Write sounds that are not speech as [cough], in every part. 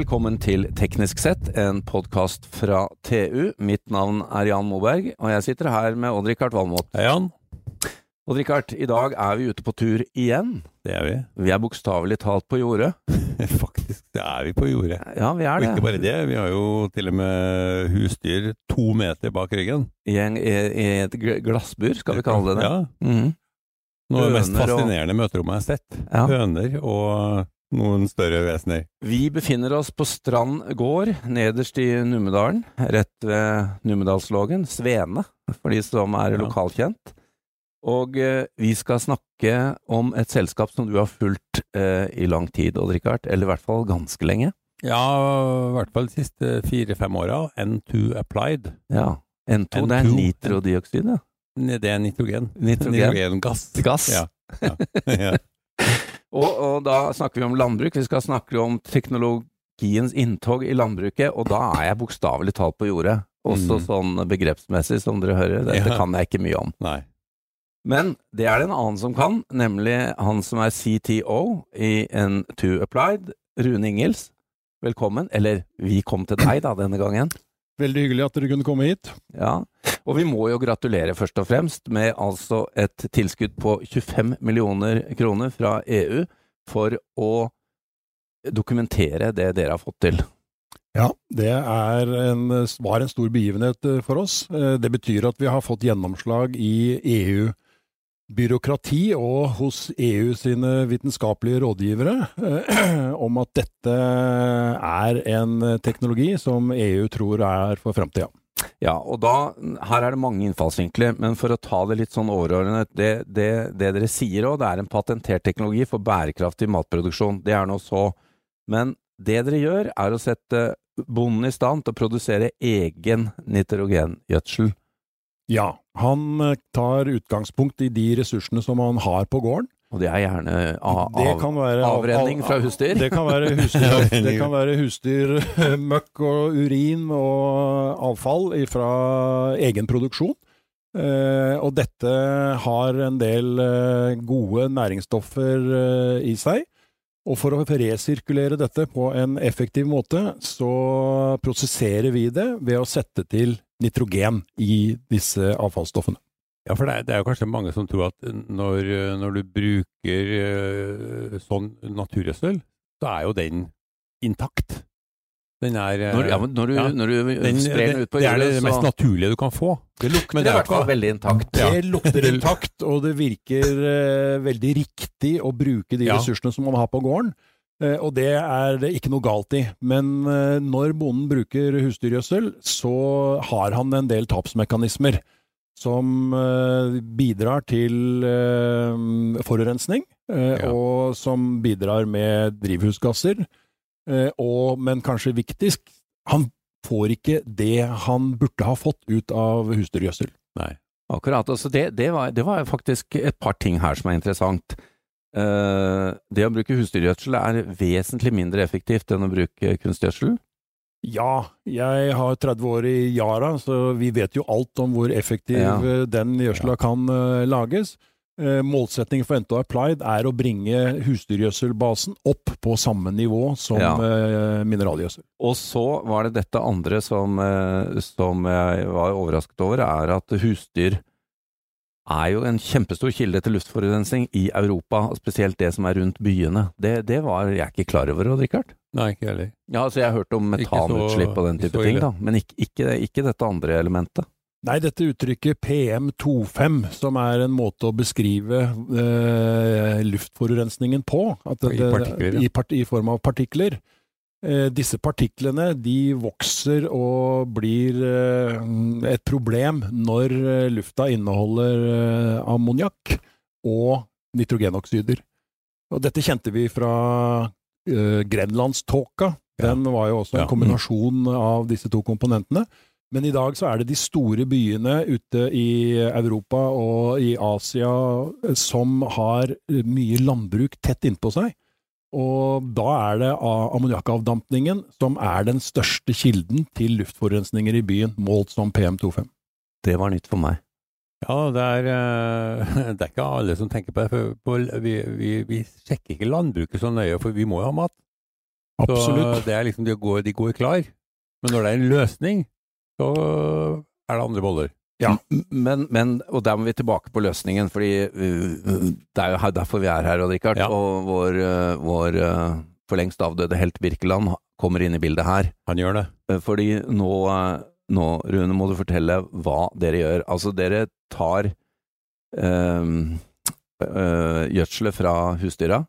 Velkommen til Teknisk sett, en podkast fra TU. Mitt navn er Jan Moberg, og jeg sitter her med Odd-Rikard Valmot. Hei, Jan. Odd-Rikard, i dag er vi ute på tur igjen. Det er vi. Vi er bokstavelig talt på jordet. [laughs] Faktisk, det er vi på jordet. Ja, vi er Og det. ikke bare det, vi har jo til og med husdyr to meter bak ryggen. I, en, i, et glassbur, skal vi kalle det det. Ja. Mhm. Noe av det mest fascinerende og- møterommet jeg har sett. Ja. Høner og noen større vesener. Vi befinner oss på Strand gård, nederst i Numedalen, rett ved Numedalslågen. Svene, for de som er Ja. lokalkjent. Og eh, vi skal snakke om et selskap som du har fulgt eh, i lang tid, Odd-Rikard. Eller i hvert fall ganske lenge. Ja, i hvert fall de siste fire-fem åra. N2 Applied. Ja. N2, det er N2. nitrodioksid, ja. Det er nitrogen. Nitrogen. Nitrogengass. Gass. Ja. ja. [laughs] Og, og da snakker vi om landbruk. Vi skal snakke om teknologiens inntog i landbruket, og da er jeg bokstavelig talt på jordet. Også Mm. sånn begrepsmessig, som dere hører. Dette Ja. kan jeg ikke mye om. Nei. Men det er det en annen som kan, nemlig han som er CTO i N2 Applied, Rune Ingels. Velkommen. Eller vi kom til deg da, denne gangen. Veldig hyggelig at dere kunne komme hit. Ja, og vi må jo gratulere først og fremst med altså et tilskudd på 25 millioner kroner fra EU for å dokumentere det dere har fått til. Ja, det er en, var en stor begivenhet eh, for oss. Eh, Det betyr at vi har fått gjennomslag i EU-byråkrati og hos EU sine vitenskapelige rådgivere eh, [clears throat] om at dette er en teknologi som EU tror er for framtida. Ja, og da, her er det mange innfallsvinkler, men for å ta det litt sånn overordnet, det, det, det dere sier òg, det er en patentert teknologi for bærekraftig matproduksjon. Det er nå så. Men det dere gjør, er å sette bonden i stand til å produsere egen nitrogengjødsel. Ja, han eh, tar utgangspunkt i de ressursene som han har på gården. Og det er gjerne av, av, være avrenning fra husdyr. Det kan være husdyr, [laughs] det kan være husdyr [laughs] møkk og urin og avfall fra egen produksjon. Eh, og dette har en del eh, gode næringsstoffer eh, i seg. Og for å resirkulere dette på en effektiv måte, så prosesserer vi det ved å sette til nitrogen i disse avfallsstoffene. Ja, for det er, det er jo kanskje mange som tror at når, når du bruker eh, sånn naturgjødsel, så er jo den intakt. Den er Når, ja, når du, ja. når du den, sprer den ut på det er det mest så naturlige du kan få. det lukter det i det er hvert fall veldig intakt. Ja. Det lukter intakt, og det virker uh, veldig riktig å bruke de Ja. ressursene som man har på gården. Eh, og det er det ikke noe galt i. Men eh, når bonden bruker husdyrgjødsel, så har han en del tapsmekanismer som eh, bidrar til forurensning, Ja. og som bidrar med drivhusgasser. Og, men kanskje viktigst, han får ikke det han burde ha fått ut av husdyrgjødsel. Nei. Akkurat. Altså det, det, var, det var faktisk et par ting her som er interessant. Eh, det å bruke husdyrgjødsel er vesentlig mindre effektivt enn å bruke kunstgjødsel. Ja, jeg har 30 år i Yara, så vi vet jo alt om hvor effektiv Ja. eh, den gjødsla kan eh, lages. Målsettingen for NTO Applied er å bringe husdyrgjødselbasen opp på samme nivå som Ja. mineralgjødsel. Og så var det dette andre som, som jeg var overrasket over, er at husdyr er jo en kjempestor kilde til luftforurensning i Europa, spesielt det som er rundt byene. Det, det var jeg ikke klar over, Odd Rikard. Nei, ikke heller. Ja, altså jeg har hørt om metanutslipp og den type ting, da, men ikke, ikke, ikke dette andre elementet. Nei, dette uttrykket PM25, som er en måte å beskrive eh, luftforurensningen på, at I partikler, ja. i, part, i form av partikler. Eh, disse partiklene de vokser og blir eh, et problem når eh, lufta inneholder eh, ammoniakk og nitrogenoksider. Og dette kjente vi fra grenlandståka. Den var jo også en kombinasjon av disse to komponentene. Men i dag så er det de store byene ute i Europa og i Asia som har mye landbruk tett innpå seg. Og da er det ammoniakkavdampningen som er den største kilden til luftforurensninger i byen, målt som PM25. Det var nytt for meg. Ja, det er, eh, [laughs] det er ikke alle som tenker på det. For vi, vi, vi sjekker ikke landbruket så nøye, for vi må jo ha mat. Absolutt. Så det er liksom, de går, de går klar. Men når det er en løsning, så er det andre boller. Ja. Men, men, og der må vi tilbake på løsningen, fordi uh, det er jo derfor vi er her, Odd Rikard. Ja. Og vår, uh, vår uh, for lengst avdøde helt Birkeland kommer inn i bildet her. Han gjør det. Fordi nå, nå, Rune, må du fortelle hva dere gjør. Altså, dere tar um, uh, gjødselet fra husdyra,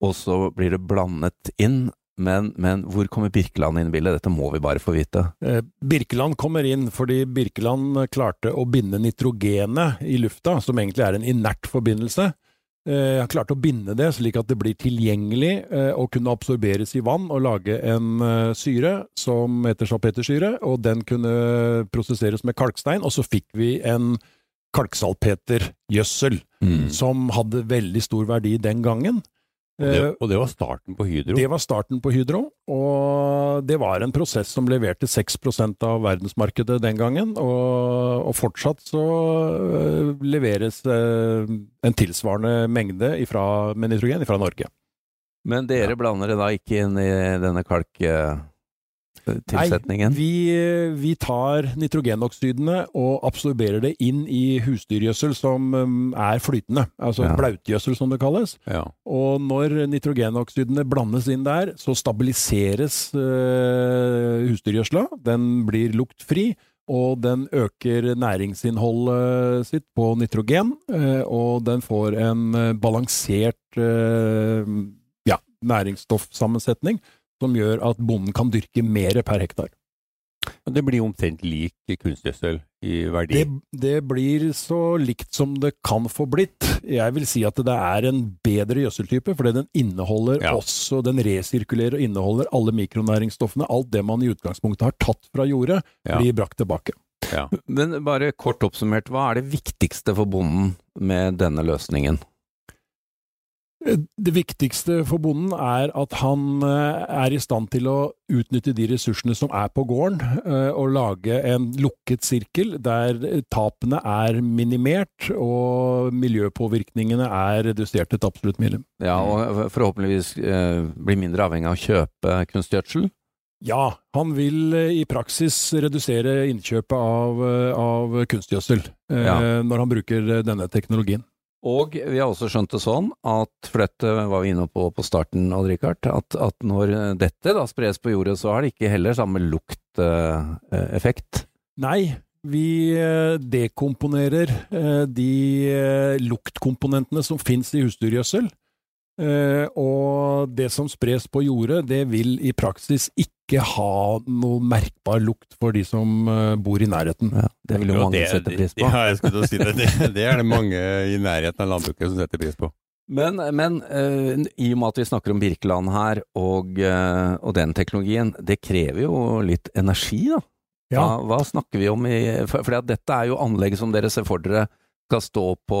og så blir det blandet inn. Men, men hvor kommer Birkeland inn i bildet? Dette må vi bare få vite. Eh, Birkeland kommer inn fordi Birkeland klarte å binde nitrogenet i lufta, som egentlig er en inert forbindelse. Eh, Han klarte å binde det slik at det blir tilgjengelig eh, og kunne absorberes i vann og lage en syre som heter salpetersyre, og den kunne prosesseres med kalkstein, og så fikk vi en kalksalpetergjødsel som hadde veldig stor verdi den gangen. Og det, Eh, og det var starten på Hydro. det var starten på Hydro, og det var en prosess som leverte 6% av verdensmarkedet den gangen, og, og fortsatt så øh, leveres øh, en tilsvarende mengde ifra, med nitrogen fra Norge. Men dere blander det da ikke inn i denne kalktilsetningen? Vi, vi tar nitrogenoksidene og absorberer det inn i husdyrgjødsel som er flytende, altså Ja. blautgjødsel som det kalles. Ja. Og når nitrogenoksidene blandes inn der, så stabiliseres uh, husdyrgjødsla. Den blir luktfri, og den øker næringsinnholdet sitt på nitrogen. øh, og den får en balansert ja, næringsstoffsammensetning som gjør at bonden kan dyrke mer per hektar. Det blir omtrent lik kunstgjødsel i verdi. Det, det blir så likt som det kan få blitt. Jeg vil si at det er en bedre gjødseltype, fordi den inneholder Ja. også Den resirkulerer og inneholder alle mikronæringsstoffene. Alt det man i utgangspunktet har tatt fra jordet, Ja. blir brakt tilbake. Ja. Men bare kort oppsummert, hva er det viktigste for bonden med denne løsningen? Det viktigste for bonden er at han eh, er i stand til å utnytte de ressursene som er på gården, eh, og lage en lukket sirkel der tapene er minimert og miljøpåvirkningene er redusert til et absolutt minimum. Ja, og forhåpentligvis eh, bli mindre avhengig av å kjøpe kunstgjødsel? Ja, han vil i praksis redusere innkjøpet av, av kunstgjødsel Ja. når han bruker denne teknologien. Og vi har også skjønt det sånn at, for dette var vi inne på på starten, Odd Rikard, at, at når dette da spres på jordet, så har det ikke heller samme lukteffekt. Nei, vi eh, dekomponerer eh, de eh, luktkomponentene som finnes i husdyrgjødsel. Og det som spres på jordet, det vil i praksis ikke ha noe merkbar lukt for de som eh, bor i nærheten. Ja, det vil jo mange det- sette pris på. [laughs] Ja, jeg skulle si det. det. Det er det mange i nærheten av landbruket som setter pris på. Men, men uh, i og med at vi snakker om Birkeland her, og, uh, og den teknologien, det krever jo litt energi, da. Ja. Hva, hva snakker vi om i For, for at dette er jo anlegg som dere ser for dere skal stå på,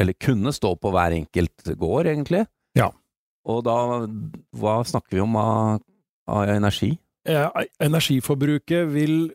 eller kunne stå på hver enkelt gård, egentlig. Ja. Og da, hva snakker vi om av, av energi? Eh, Energiforbruket vil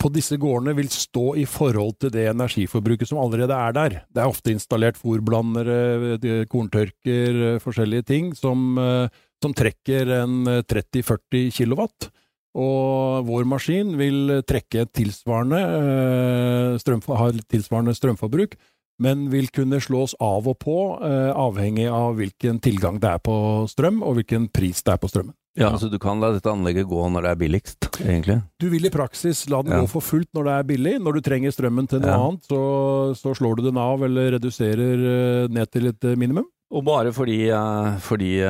på disse gårdene vil stå i forhold til det energiforbruket som allerede er der. Det er ofte installert fôrblandere, de- korntørker, eh, forskjellige ting som, eh, som trekker en eh, 30-40 kilowatt. Og vår maskin vil trekke tilsvarende, eh, ha tilsvarende strømforbruk, men vil kunne slås av og på, eh, avhengig av hvilken tilgang det er på strøm, og hvilken pris det er på strømmen. Ja, Så du kan la dette anlegget gå når det er billigst, egentlig? Du vil i praksis la den Ja. gå for fullt når det er billig. Når du trenger strømmen til noe Ja. annet, så, så slår du den av eller reduserer eh, ned til et eh, minimum. Og bare for de, eh, for de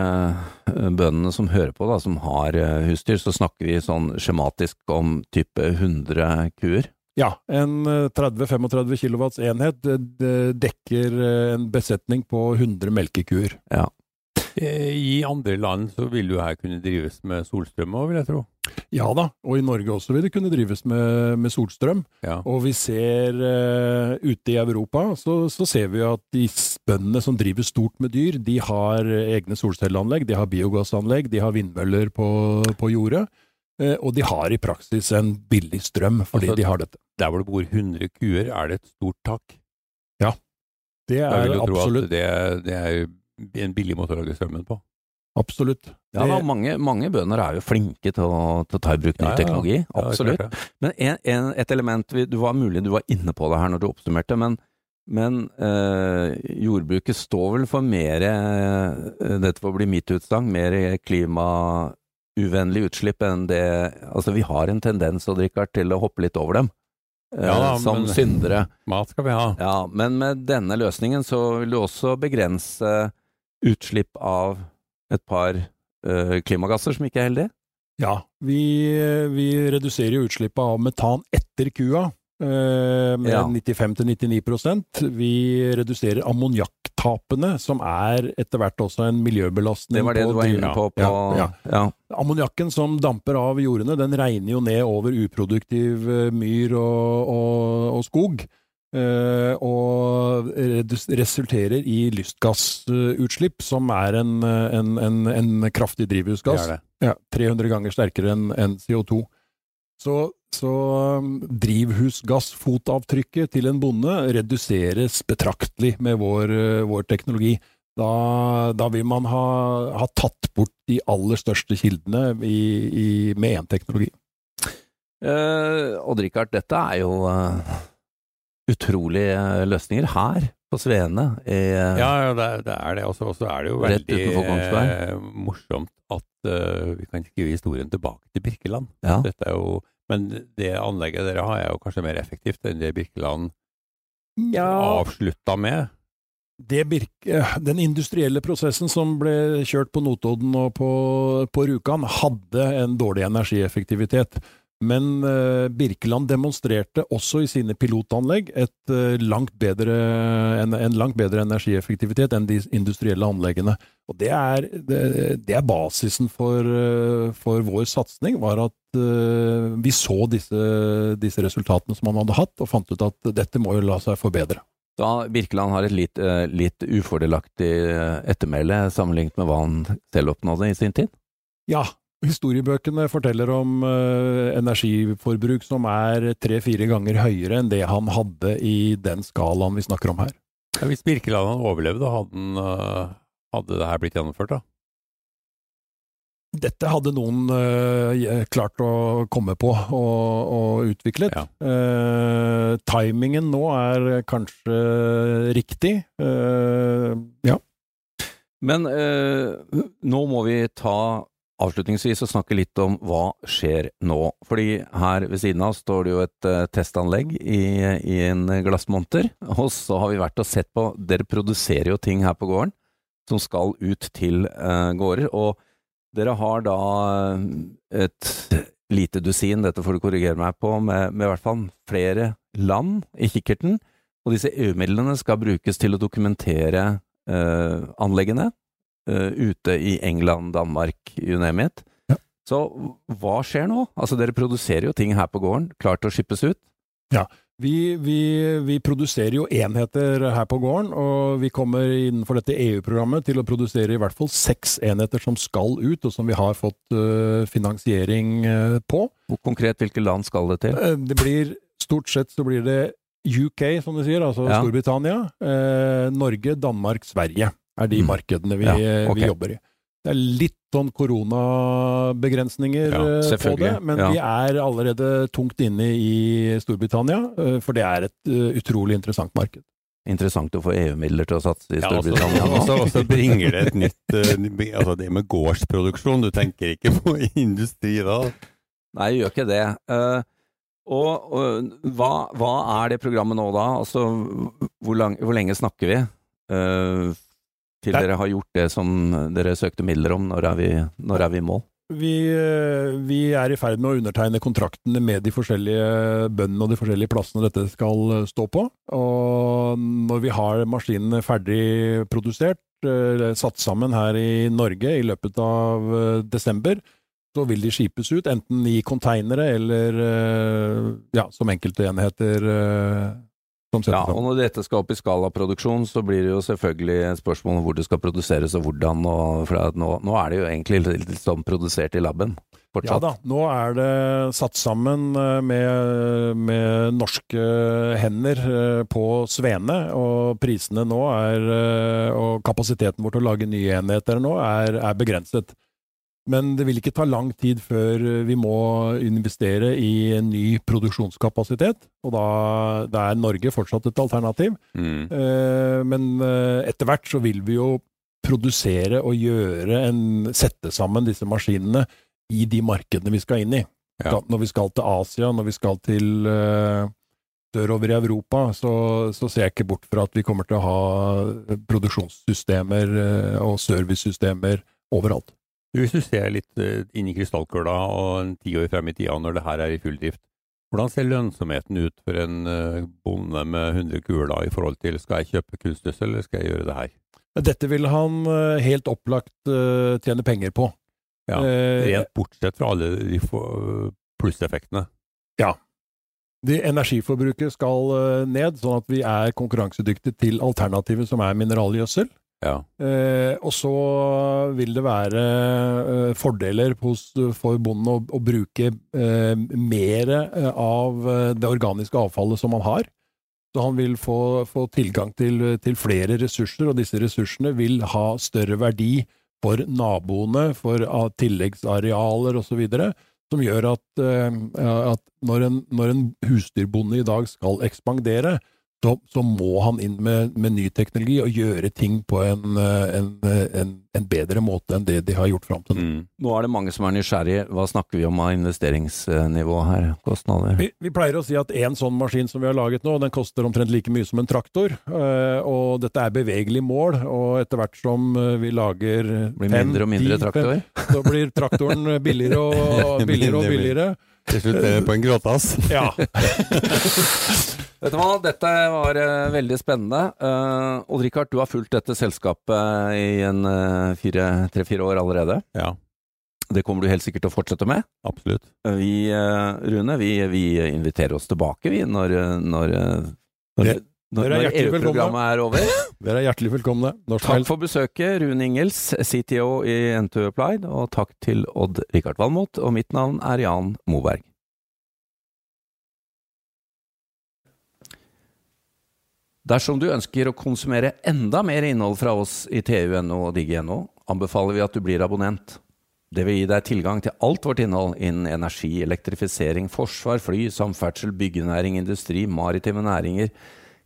bøndene som hører på, da, som har husdyr, så snakker vi sånn skjematisk om type 100 kuer. Ja, en eh, 30-35 kilowatts enhet dekker en besetning på 100 melkekuer. Eh, I andre land så vil jo her kunne drives med solstrøm òg, vil jeg tro. Ja da, og i Norge også vil det kunne drives med, med solstrøm. Ja. Og vi ser uh, ute i Europa, så, så ser vi at de bøndene som driver stort med dyr, de har eh, egne solcelleanlegg, de har biogassanlegg, de har vindmøller på, på jordet. Uh, og de har i praksis en billig strøm fordi Altså, de har dette. Der hvor det bor 100 kuer, er det et stort tak. Ja, Det er absolutt det, det er en billig måte å lage strømmen på. absolutt. Ja, da, mange, mange bønder er jo flinke til å, til å ta i bruk ny Ja, ja, teknologi. Ja, Absolutt. Men en, en, et element vi, Du var mulig du var inne på det her når du oppsummerte, men, men eh, jordbruket står vel for mer eh, Dette får bli mitt utsagn, mer klimauvennlig utslipp enn det Altså, vi har en tendens, Odd Rikard, til å hoppe litt over dem. eh, Ja som men- syndere. Mat skal vi ha. Ja, men med denne løsningen så vil du også begrense utslipp av et par uh, klimagasser som ikke er heldige. Ja, vi, vi reduserer jo utslippet av metan etter kua uh, med Ja. 95-99% Vi reduserer ammoniakktapene, som er etter hvert også en miljøbelastning. Det var det på du var inne på. på Ja, ja. Ammoniakken som damper av jordene, den regner jo ned over uproduktiv eh, myr og, og, og skog. Eh, og resulterer i lystgassutslipp, som er en, eh, en, en, en kraftig Det drivhusgass. er det. Ja, 300 ganger sterkere enn enn CO2. Så, så um, drivhusgassfotavtrykket til en bonde reduseres betraktelig med vår, uh, vår teknologi. Da, da vil man ha, ha tatt bort de aller største kildene i, i, med én teknologi. Eh, Odd-Rikard, dette er jo eh, utrolige eh, løsninger her på Svene. I, eh, Ja, ja, det, er- det er det. Og så er det jo veldig eh, morsomt at uh, vi kan skrive historien tilbake til Birkeland. ja. Dette er jo, men det anlegget dere har er jo kanskje mer effektivt enn det Birkeland avslutta med. det Birke, den industrielle prosessen som ble kjørt på Notodden og på, på Rjukan, hadde en dårlig energieffektivitet. Men eh, Birkeland demonstrerte også i sine pilotanlegg eh, langt bedre, en, en langt bedre energieffektivitet enn de industrielle anleggene. Og det er, det, det er basisen for, eh, for vår satsing, var at vi så disse, disse resultatene som man hadde hatt, og fant ut at dette må jo la seg forbedre. Da Birkeland har et litt, litt ufordelaktig ettermæle sammenlignet med hva han selv oppnådde i sin tid. Ja, historiebøkene forteller om uh, energiforbruk som er tre-fire ganger høyere enn det han hadde i den skalaen vi snakker om her. Ja, hvis Birkeland hadde overlevd, hadde, eh, hadde det her blitt gjennomført, da? Dette hadde noen uh, klart å komme på og, og utviklet. Ja. Uh, timingen nå er kanskje riktig. Uh, ja. Men eh, nå må vi ta avslutningsvis å snakke litt om hva skjer nå. Fordi her ved siden av står det jo et eh, testanlegg i, i en glassmonter, og så har vi vært og sett på Dere produserer jo ting her på gården som skal ut til uh, gårder, og dere har da eh, et lite dusin, dette får du korrigere meg på, med, med i hvert fall flere land i kikkerten, og disse EU-midlene skal brukes til å dokumentere uh, anleggene ute i England, Danmark, you name it. Ja. Så hva skjer nå? Altså dere produserer jo ting her på gården, klart til å skippes ut. Vi, vi, vi produserer jo enheter her på gården, og vi kommer innenfor dette EU-programmet til å produsere i hvert fall seks enheter som skal ut, og som vi har fått øh, finansiering øh, på. Hvor konkret hvilke land skal det til? Eh, Det blir Stort sett så blir det UK, som de sier, altså Ja. Storbritannia. Eh, Norge, Danmark, Sverige er de Mm. markedene vi, Ja, okay. vi jobber i. Det er litt sånn koronabegrensninger Ja, eh, på det, men ja. vi er allerede tungt inne i Storbritannia, eh, for det er et eh, utrolig interessant marked. Interessant å få EU-midler til å satse i altså, Storbritannia. ja, og så- og så bringer det et nytt eh, Altså det med gårdsproduksjon, du tenker ikke på [laughs] industri da? Nei, jeg gjør ikke det. Eh, og og hva, hva er det programmet nå da? Altså, hvor, lang, hvor lenge snakker vi? eh, til dere har gjort det som dere søkte midler om? Når er vi, når er vi i mål? Vi, eh, vi er i ferd med å undertegne kontraktene med de forskjellige bøndene og de forskjellige plassene dette skal eh, stå på. Og når vi har maskinene ferdig produsert, eh, satt sammen her i Norge i løpet av desember, så vil de skipes ut, enten i konteinere eller ja, som enkeltenheter som settes Ja, og når dette skal opp i skalaproduksjon, så blir det jo selvfølgelig et spørsmål om hvor det skal produseres og hvordan. Og, for nå, nå er det jo egentlig litt, sånn produsert i laben. Ja da, nå er det satt sammen eh, med, med norske hender eh, på Svene, og prisene nå er eh, Og kapasiteten vår til å lage nye enheter nå er, er begrenset. Men det vil ikke ta lang tid før vi må investere i en ny produksjonskapasitet, og da, da er Norge fortsatt et alternativ. Mm. Eh, Men eh, etter hvert så vil vi jo produsere og gjøre en Sette sammen disse maskinene i de markedene vi skal inn i. Ja. Når vi skal til Asia, når vi skal til eh, sørover i Europa, så, så ser jeg ikke bort fra at vi kommer til å ha produksjonssystemer eh, og servicesystemer overalt. Hvis du ser litt eh, inn i krystallkula og en ti år frem i tida når det her er i full drift, hvordan ser lønnsomheten ut for en eh, bonde med 100 kuer da, i forhold til skal jeg kjøpe kunstgjødsel eller skal jeg gjøre det her? Dette vil han eh, helt opplagt tjene penger på. Ja, Rent bortsett fra alle de plusseffektene. plusseffektene. De energiforbruket skal ned, sånn at vi er konkurransedyktige til alternativet som er mineralgjødsel. Ja. Eh, og så vil det være eh, fordeler hos, for bonden å, å bruke eh, mer eh, av eh, det organiske avfallet som han har. Så han vil få, få tilgang til, til flere ressurser, og disse ressursene vil ha større verdi for naboene, for ah, tilleggsarealer osv., som gjør at, eh, at når, en, når en husdyrbonde i dag skal ekspandere, så, så må han inn med, med ny teknologi og gjøre ting på en, eh, en, en, en bedre måte enn det de har gjort fram til nå. Mm. Nå er det mange som er nysgjerrige. Hva snakker vi om av investeringsnivå her? Kostnader? Vi, vi pleier å si at en sånn maskin som vi har laget nå, den koster omtrent like mye som en traktor. eh, Og dette er bevegelig mål, og etter hvert som eh, vi lager Blir mindre og mindre traktor? Så blir traktoren billigere og [laughs] billigere og billigere. Til slutt er det på en gråtass. [laughs] Ja. [laughs] Vet du hva, dette var eh, veldig spennende. Uh, Odd-Rikard, du har fulgt dette selskapet i en uh, tre-fire år allerede. Ja, Det kommer du helt sikkert til å fortsette med. absolutt. Eh, Vi, eh, Rune, vi, vi inviterer oss tilbake, vi, når, eh, når, eh, når, Dere- når, når EU-programmet er over. [laughs] Dere er hjertelig velkomne. Norsk Takk for besøket, Rune Ingels, CTO i N2 Applied, og takk til Odd-Rikard Valmot, og mitt navn er Jan Moberg. Dersom du ønsker å konsumere enda mer innhold fra oss i TU.no og digg.no, anbefaler vi at du blir abonnent. Det vil gi deg tilgang til alt vårt innhold innen energi, elektrifisering, forsvar, fly, samferdsel, byggenæring, industri, maritime næringer,